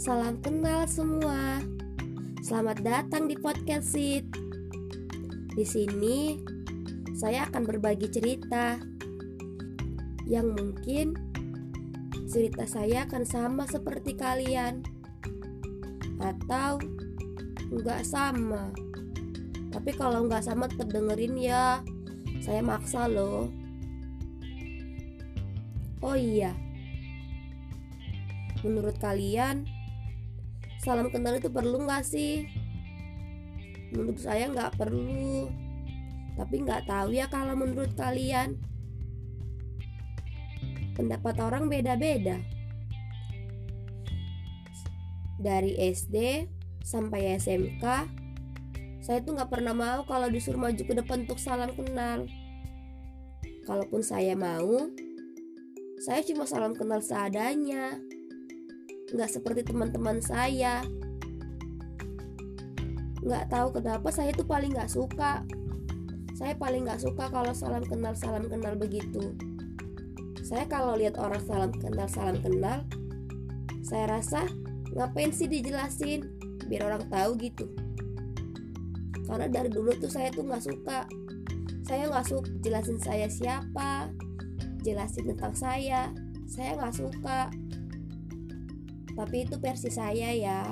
Salam kenal semua. Selamat datang di podcast Sit. Di sini saya akan berbagi cerita yang mungkin cerita saya akan sama seperti kalian atau nggak sama. Tapi kalau nggak sama tetap dengerin ya. Saya maksa loh. Oh iya, menurut kalian salam kenal itu perlu nggak sih? Menurut saya nggak perlu, tapi nggak tahu ya kalau menurut kalian. Pendapat orang beda-beda. Dari SD sampai SMK, saya tuh nggak pernah mau kalau disuruh maju ke depan untuk salam kenal. Kalaupun saya mau, saya cuma salam kenal seadanya nggak seperti teman-teman saya. Nggak tahu kenapa saya tuh paling nggak suka. Saya paling nggak suka kalau salam kenal salam kenal begitu. Saya kalau lihat orang salam kenal salam kenal saya rasa ngapain sih dijelasin? Biar orang tahu gitu. Karena dari dulu tuh saya tuh nggak suka. Saya nggak suka jelasin saya siapa jelasin tentang saya. Saya nggak suka tapi itu versi saya ya.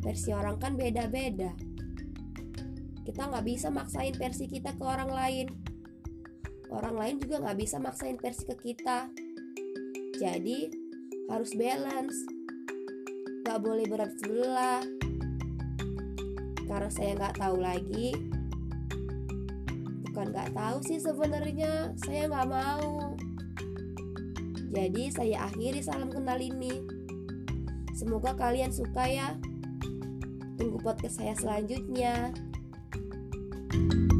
Versi orang kan beda-beda. Kita nggak bisa maksain versi kita ke orang lain. Orang lain juga nggak bisa maksain versi ke kita. Jadi harus balance. Nggak boleh berat sebelah karena saya nggak tahu lagi. Bukan nggak tahu sih sebenarnya. Saya nggak mau. Jadi saya akhiri salam kenal ini. Semoga kalian suka ya. Tunggu podcast saya selanjutnya. thank you